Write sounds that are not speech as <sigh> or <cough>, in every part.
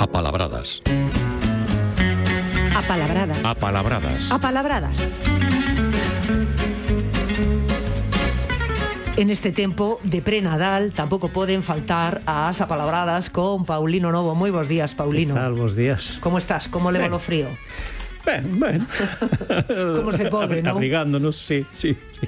Apalabradas. Apalabradas. Apalabradas. Apalabradas. En este tempo de pre-Nadal tampouco poden faltar as apalabradas con Paulino Novo. Moi bons días, Paulino. Que tal, bons días. Como estás? Como leva Ben. o frío? Ben, ben. Como se pode, non? <laughs> Abrigándonos, sí, sí, sí.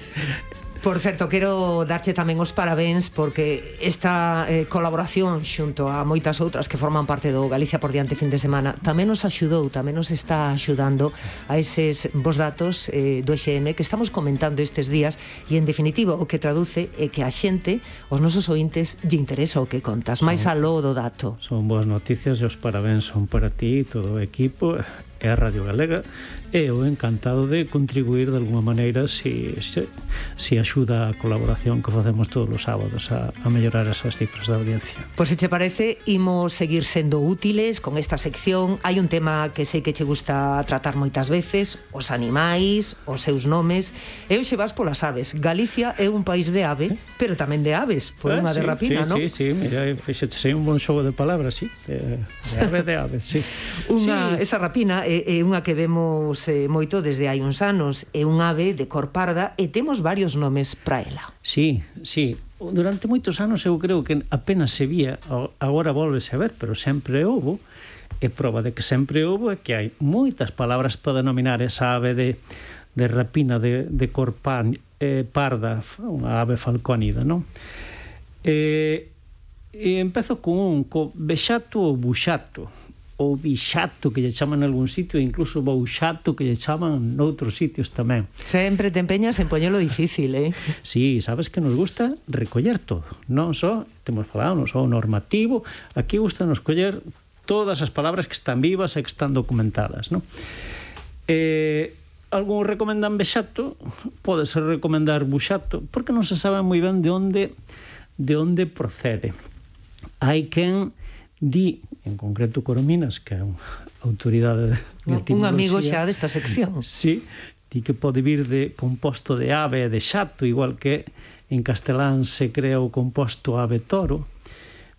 Por certo, quero darche tamén os parabéns porque esta eh, colaboración xunto a moitas outras que forman parte do Galicia por diante fin de semana tamén nos axudou, tamén nos está axudando a eses vos datos eh, do XM que estamos comentando estes días e en definitiva o que traduce é que a xente, os nosos ointes lle interesa o que contas, máis aló do dato. Son boas noticias e os parabéns son para ti e todo o equipo e a Radio Galega eu encantado de contribuir de alguma maneira se, se, se axuda a colaboración que facemos todos os sábados a, a mellorar esas cifras da audiencia. Pois pues, se che parece, imos seguir sendo útiles con esta sección. Hai un tema que sei que che gusta tratar moitas veces, os animais, os seus nomes. Eu hoxe vas polas aves. Galicia é un país de ave, eh? pero tamén de aves, por ah, unha sí, de rapina, sí, non? Sí, sí, mira, eh, fixete, sei un bon xogo de palabras, sí. De, de ave de ave, sí. Unha, sí. Esa rapina é, é unha que vemos eh, moito desde hai uns anos. É un ave de cor parda e temos varios nomes para ela. Sí, sí. Durante moitos anos eu creo que apenas se vía, agora volvese a ver, pero sempre houbo, e prova de que sempre houbo é que hai moitas palabras para denominar esa ave de, de rapina de, de cor pan, eh, parda, unha ave falcónida, non? Eh, e empezo con un co bexato ou buxato ou bixato que lle chaman en algún sitio e incluso bouxato que lle chaman noutros sitios tamén. Sempre te empeñas en poñelo difícil, eh? Sí, sabes que nos gusta recoller todo, non só, temos falado, non só normativo, aquí gusta nos coller todas as palabras que están vivas e que están documentadas, non? Eh, algún recomendan bexato, pode ser recomendar buxato, porque non se sabe moi ben de onde de onde procede. Hai quen di en concreto Corominas, que é unha <laughs> autoridade de Un amigo xa desta sección. Sí, ti que pode vir de composto de ave e de xato, igual que en castelán se crea o composto ave toro,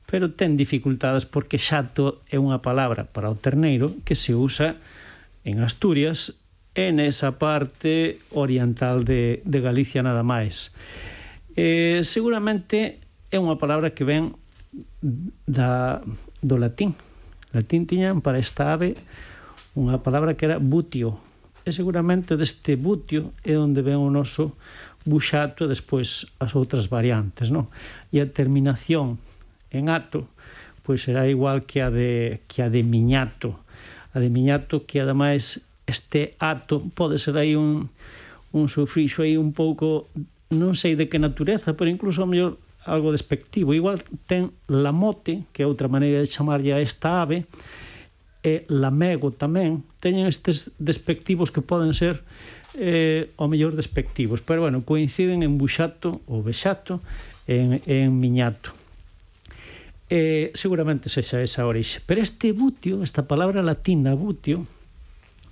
pero ten dificultades porque xato é unha palabra para o terneiro que se usa en Asturias e nesa parte oriental de, de Galicia nada máis. Eh, seguramente é unha palabra que ven da, do latín. Latín tiñan para esta ave unha palabra que era butio. E seguramente deste butio é onde ven o noso buxato e despois as outras variantes, non? E a terminación en ato pois será igual que a de que a de miñato. A de miñato que ademais este ato pode ser aí un un sufrixo aí un pouco non sei de que natureza, pero incluso a mellor algo despectivo. Igual ten lamote, que é outra maneira de chamarlle a esta ave, e lamego tamén, teñen estes despectivos que poden ser eh, o mellor despectivos, pero bueno, coinciden en buxato ou bexato en, en miñato. Eh, seguramente sexa esa orixe. Pero este butio, esta palabra latina butio,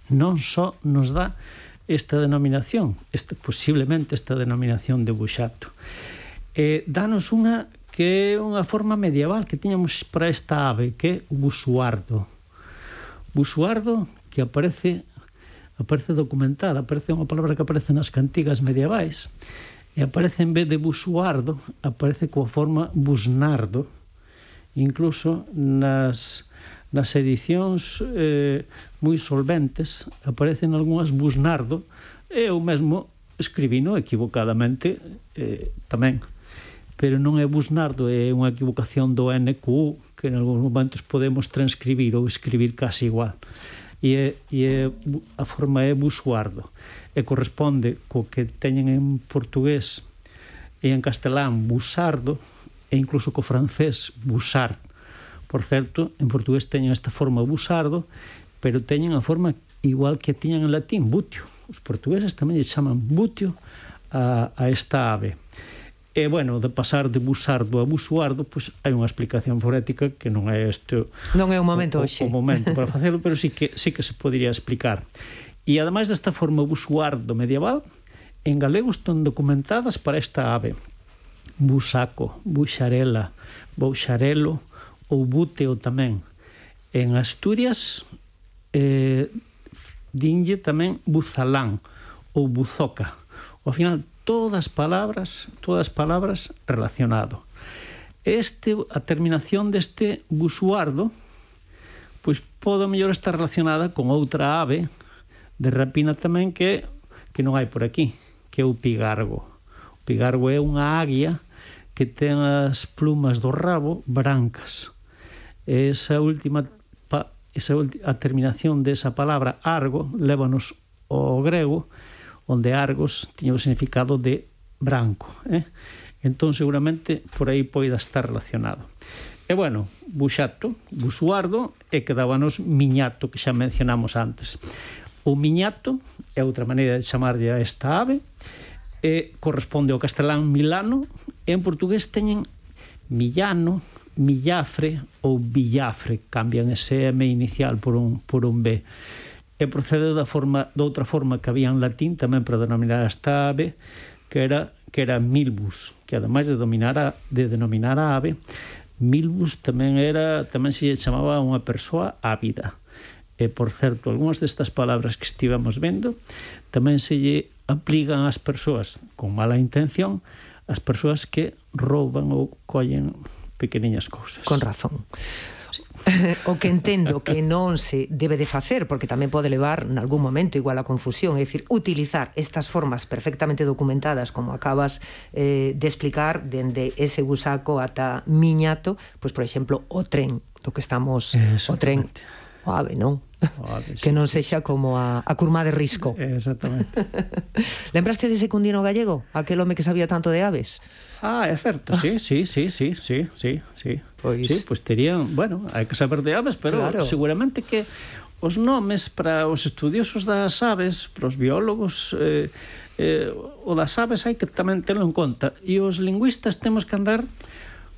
non só nos dá esta denominación, este, posiblemente esta denominación de buxato eh, danos unha que é unha forma medieval que tiñamos para esta ave, que é o busuardo. Busuardo que aparece aparece documentada, aparece unha palabra que aparece nas cantigas medievais, e aparece en vez de busuardo, aparece coa forma busnardo, incluso nas, nas edicións eh, moi solventes aparecen algunhas busnardo, e eu mesmo escribino equivocadamente eh, tamén pero non é Busnardo, é unha equivocación do NQ, que en algúns momentos podemos transcribir ou escribir casi igual. E, é, e é, a forma é Busuardo, e corresponde co que teñen en portugués e en castelán Busardo, e incluso co francés Busard. Por certo, en portugués teñen esta forma Busardo, pero teñen a forma igual que tiñan en latín, butio. Os portugueses tamén lle chaman butio a, a esta ave. E, bueno, de pasar de busardo a busuardo, pois hai unha explicación fonética que non é este... Non é o momento o, hoxe. O momento para facelo, pero sí que, sí que se podría explicar. E, ademais desta forma busuardo medieval, en galego están documentadas para esta ave. Busaco, buxarela, bouxarelo ou búteo tamén. En Asturias eh, dinlle tamén buzalán ou buzoca. Ao final todas palabras, todas palabras relacionado. Este, a terminación deste gusuardo, pois pode mellor estar relacionada con outra ave de rapina tamén que que non hai por aquí, que é o pigargo. O pigargo é unha águia que ten as plumas do rabo brancas. Esa última esa a terminación desa palabra argo lévanos ao grego onde Argos tiña o significado de branco. Eh? Entón, seguramente, por aí poida estar relacionado. E bueno, buxato, busuardo, e quedábanos miñato, que xa mencionamos antes. O miñato é outra maneira de chamarlle a esta ave, e corresponde ao castelán milano, e en portugués teñen millano, millafre ou villafre, cambian ese M inicial por un, por un B e procede da forma da outra forma que había en latín tamén para denominar esta ave, que era que era milbus, que ademais de dominar a, de denominar a ave, milbus tamén era tamén se chamaba unha persoa ávida. E, por certo, algunhas destas palabras que estivemos vendo tamén se lle aplican ás persoas con mala intención, ás persoas que rouban ou collen pequeniñas cousas. Con razón o que entendo que non se debe de facer, porque tamén pode levar en algún momento igual a confusión, é dicir, utilizar estas formas perfectamente documentadas, como acabas eh, de explicar, dende ese gusaco ata miñato, pois, pues, por exemplo, o tren, do que estamos, o tren, o ave, non? Ave, que non sexa como a, a curma de risco. Exactamente. <laughs> Lembraste dese Cundino Gallego? Aquel home que sabía tanto de aves? Ah, é certo, sí, sí, sí, sí, sí, sí, sí. Pois... Sí, pois terían, bueno, hai que saber de aves, pero claro. seguramente que os nomes para os estudiosos das aves, para os biólogos, eh, eh, o das aves hai que tamén telo en conta. E os lingüistas temos que andar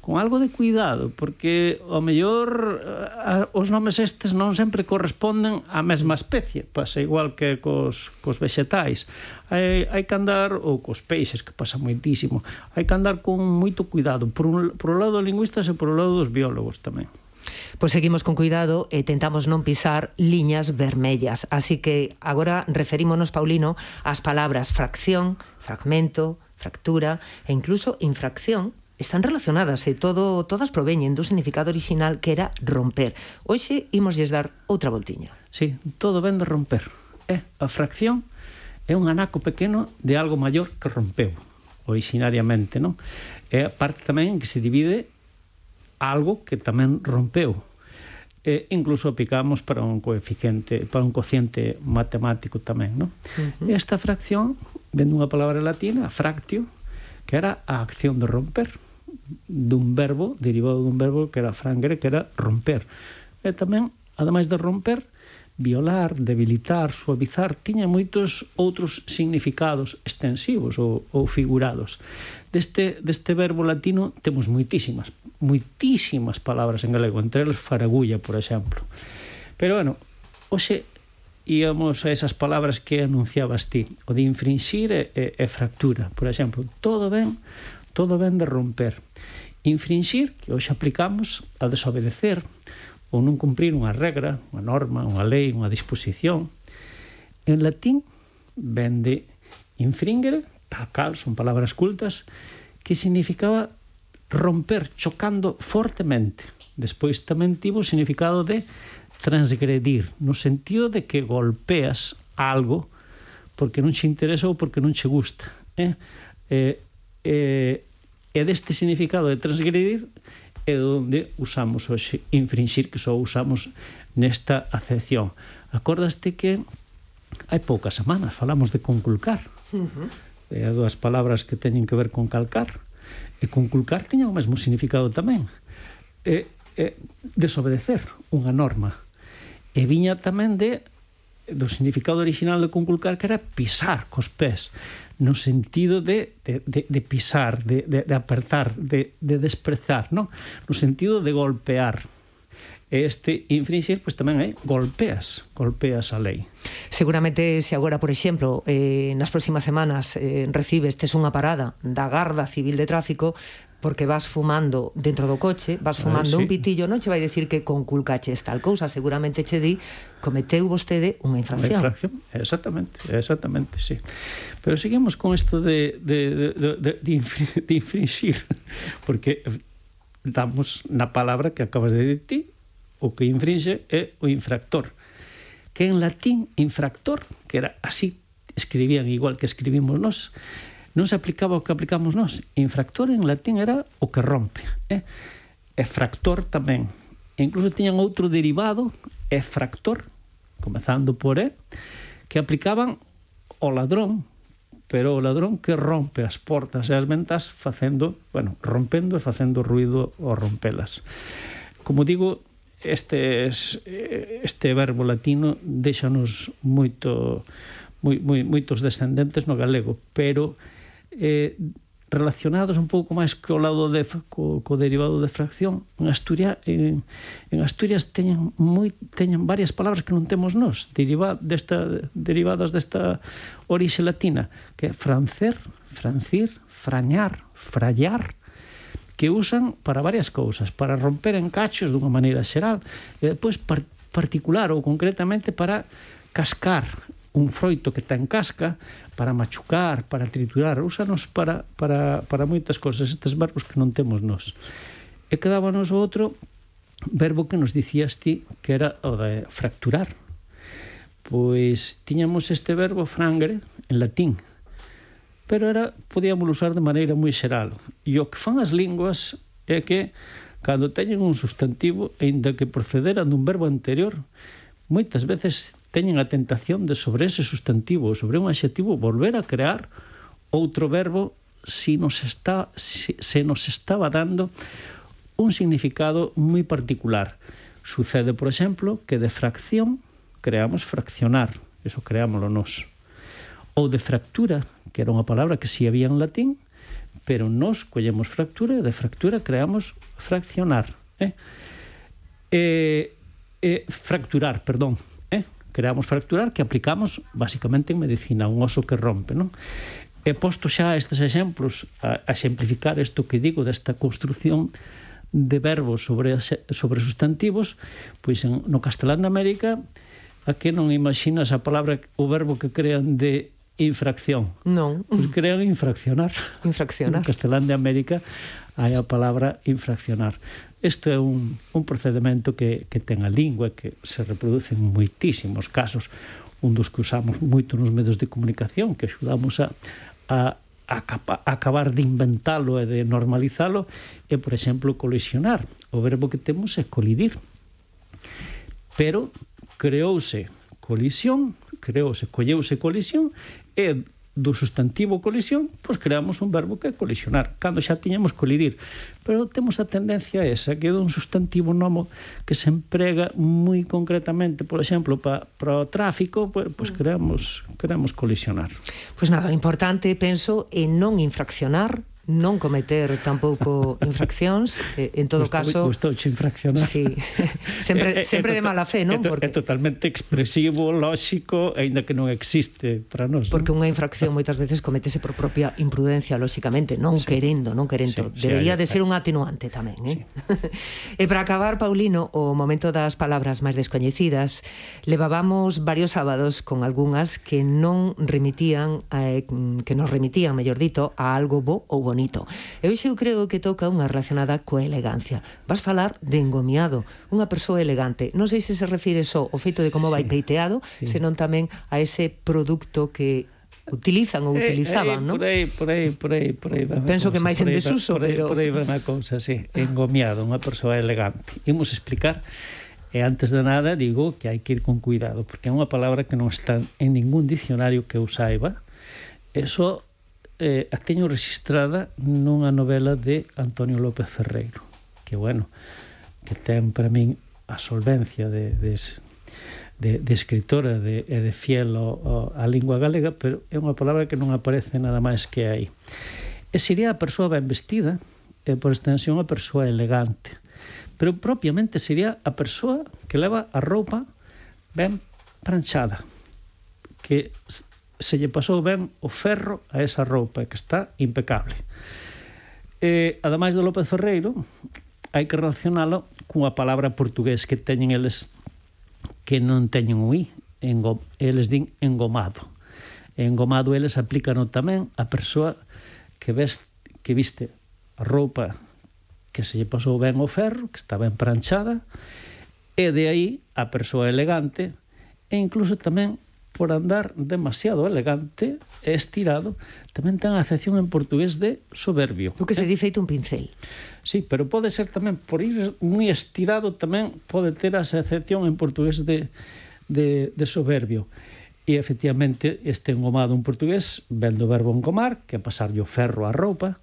con algo de cuidado, porque o mellor eh, os nomes estes non sempre corresponden á mesma especie, pasa igual que cos, cos vexetais. Hai, hai que andar, ou cos peixes, que pasa moitísimo, hai que andar con moito cuidado, por un, por un lado dos lingüistas e por un lado dos biólogos tamén. Pois seguimos con cuidado e tentamos non pisar liñas vermellas. Así que agora referímonos, Paulino, ás palabras fracción, fragmento, fractura e incluso infracción están relacionadas e todo todas proveñen do significado orixinal que era romper. Hoxe ímoslles dar outra voltiña. Sí, todo ven de romper. É a fracción é un anaco pequeno de algo maior que rompeu originariamente, non? É a parte tamén que se divide algo que tamén rompeu. E incluso aplicamos para un coeficiente, para un cociente matemático tamén, non? Uh -huh. Esta fracción ven dunha palabra latina, fractio, que era a acción de romper dun verbo, derivado dun verbo que era frangre, que era romper. E tamén, ademais de romper, violar, debilitar, suavizar, tiña moitos outros significados extensivos ou, ou figurados. Deste, deste verbo latino temos moitísimas, moitísimas palabras en galego, entre eles faragulla, por exemplo. Pero, bueno, hoxe íamos a esas palabras que anunciabas ti, o de infringir e, e, e fractura. Por exemplo, todo ben Todo ben de romper. Infringir, que hoxe aplicamos, a desobedecer ou non cumprir unha regra, unha norma, unha lei, unha disposición. En latín ven de infringere, tacal, son palabras cultas, que significaba romper chocando fortemente. Despois tamén tivo o significado de transgredir, no sentido de que golpeas algo porque non che interesa ou porque non che gusta. Eh? Eh, eh, e deste significado de transgredir é onde usamos hoxe infringir que só usamos nesta acepción. Acordaste que hai poucas semanas falamos de conculcar. Uh -huh. É dúas palabras que teñen que ver con calcar. E conculcar tiña o mesmo significado tamén. É, é desobedecer unha norma. E viña tamén de do significado original de conculcar que era pisar cos pés no sentido de, de, de, de pisar, de, de, de apertar, de, de desprezar, ¿no? No sentido de golpear. Este infringir, pois pues, tamén é ¿eh? golpeas, golpeas a lei. Seguramente se agora, por exemplo, eh, nas próximas semanas eh, recibes tes unha parada da Garda Civil de Tráfico, porque vas fumando dentro do coche, vas fumando ah, sí. un pitillo, non che vai decir que conculcaches tal cousa, seguramente che di cometeu vostede unha infracción. Unha infracción, exactamente, exactamente, sí. Pero seguimos con isto de, de, de, de, de, de infringir, <laughs> porque damos na palabra que acabas de dicir, o que infringe é o infractor. Que en latín, infractor, que era así, escribían igual que escribimos nós, non se aplicaba o que aplicamos nós. Infractor en latín era o que rompe, eh? e fractor tamén. E incluso tiñan outro derivado, e fractor, comezando por E, que aplicaban o ladrón, pero o ladrón que rompe as portas e as ventas facendo, bueno, rompendo e facendo ruido ao rompelas. Como digo, este este verbo latino deixanos moito moi, moi, moitos descendentes no galego, pero eh, relacionados un pouco máis co lado de co, co derivado de fracción en Asturias en, en Asturias teñen moi teñen varias palabras que non temos nós, deriva desta derivadas desta orixe latina, que é francer, francir, frañar, frallar, que usan para varias cousas, para romper en cachos dunha maneira xeral, e depois par particular ou concretamente para cascar, un froito que ten casca para machucar, para triturar, úsanos para, para, para moitas cosas estes verbos que non temos nós. E quedábanos o outro verbo que nos dicías ti, que era o de fracturar. Pois tiñamos este verbo frangre en latín, pero era podíamos usar de maneira moi xeral. E o que fan as linguas é que cando teñen un sustantivo, aínda que procederan dun verbo anterior, moitas veces teñen a tentación de sobre ese sustantivo, sobre un adxetivo, volver a crear outro verbo si nos está, si, se nos estaba dando un significado moi particular. Sucede, por exemplo, que de fracción creamos fraccionar, eso creámoslo nós. Ou de fractura, que era unha palabra que si había en latín, pero nós collemos fractura e de fractura creamos fraccionar. Eh? Eh, eh, fracturar, perdón, eh? creamos fracturar que aplicamos basicamente en medicina, un oso que rompe, non? E posto xa estes exemplos a, a exemplificar isto que digo desta construción de verbos sobre sobre sustantivos, pois en, no castelán de América a que non imaginas a palabra o verbo que crean de infracción. Non. Pois crean infraccionar. Infraccionar. No castelán de América hai a palabra infraccionar. Isto é un, un procedimento que, que ten a lingua que se reproduce en moitísimos casos. Un dos que usamos moito nos medios de comunicación, que axudamos a, a a acabar de inventalo e de normalizalo é, por exemplo, colisionar. O verbo que temos é colidir. Pero creouse colisión, creouse, colleuse colisión e do substantivo colisión, pois creamos un verbo que é colisionar, cando xa tiñamos colidir. Pero temos a tendencia esa, que é un substantivo nomo que se emprega moi concretamente, por exemplo, para para o tráfico, pois, pois creamos, creamos colisionar. Pois nada, importante, penso, en non infraccionar non cometer tampouco <laughs> infraccións, eh, en todo gusto, caso... Gustouche infraccionar. Sí, <laughs> sempre, é, sempre é, de mala fe, non? É, porque... é totalmente expresivo, lóxico, aínda que non existe para nós. Porque non? unha infracción moitas veces cometese por propia imprudencia, lóxicamente, non sí. querendo, non querendo. Sí, Debería sí, de ser un atenuante tamén, eh? Sí. <laughs> e para acabar, Paulino, o momento das palabras máis descoñecidas, levábamos varios sábados con algunhas que non remitían, eh, que nos remitían, mellor dito, a algo bo ou bonito. E hoxe eu creo que toca unha relacionada coa elegancia. Vas falar de engomiado, unha persoa elegante. Non sei se se refire só ao feito de como sí, vai peiteado, sí. senón tamén a ese produto que utilizan ou eh, utilizaban, eh, eh, non? Por aí, por aí, por aí, por aí. Penso que máis en desuso, por aí, pero... Por aí van unha cousa, sí. Engomiado, unha persoa elegante. Imos explicar E antes de nada digo que hai que ir con cuidado, porque é unha palabra que non está en ningún dicionario que eu saiba. Eso eh, a teño registrada nunha novela de Antonio López Ferreiro que bueno, que ten para min a solvencia de, de, de, de escritora de, e de fiel ao, á lingua galega pero é unha palabra que non aparece nada máis que aí. E sería a persoa ben vestida e por extensión a persoa elegante. Pero propiamente sería a persoa que leva a roupa ben pranchada que se lle pasou ben o ferro a esa roupa que está impecable. Eh, ademais do López Ferreiro, hai que relacionalo cunha palabra portugués que teñen eles que non teñen un i, engom, eles din engomado. Engomado eles aplican tamén a persoa que, veste, que viste a roupa que se lle pasou ben o ferro, que está ben pranchada, e de aí a persoa elegante e incluso tamén por andar demasiado elegante e estirado, tamén ten a acepción en portugués de soberbio. O que se eh? di feito un pincel. Sí, pero pode ser tamén, por ir moi estirado, tamén pode ter a acepción en portugués de, de, de soberbio. E efectivamente este engomado en portugués ven do verbo engomar, que é pasarlle o ferro á roupa,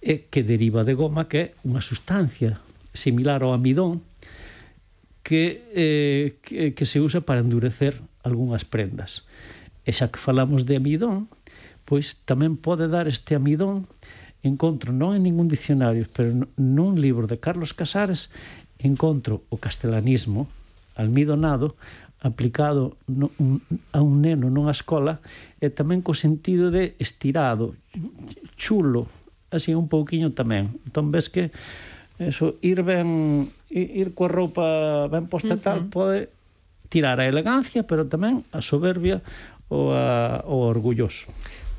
e que deriva de goma, que é unha sustancia similar ao amidón, que, eh, que, que se usa para endurecer algunhas prendas. E xa que falamos de amidón, pois tamén pode dar este amidón encontro non en ningún dicionario, pero nun libro de Carlos Casares encontro o castelanismo almidonado aplicado no, un, a un neno nunha escola e tamén co sentido de estirado, chulo, así un pouquiño tamén. Entón ves que eso, ir ben ir coa roupa ben posta uh -huh. tal pode tirar a elegancia, pero tamén a soberbia ou a, o orgulloso.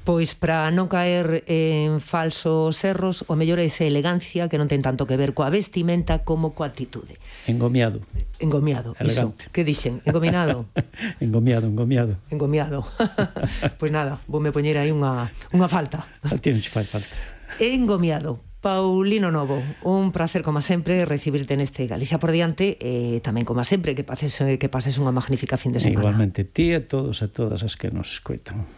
Pois para non caer en falsos erros, o mellor é esa elegancia que non ten tanto que ver coa vestimenta como coa actitude. Engomiado. Engomiado, Elegante. iso. Que dixen? Engominado? <laughs> engomiado, engomiado. Engomiado. <laughs> pois nada, vou me poñer aí unha, unha falta. A ti non falta. Engomiado. Paulino Novo, un placer como sempre recibirte neste Galicia por diante e eh, tamén como sempre que pases eh, que pases unha magnífica fin de semana. Igualmente ti e todos e todas as que nos escoitan.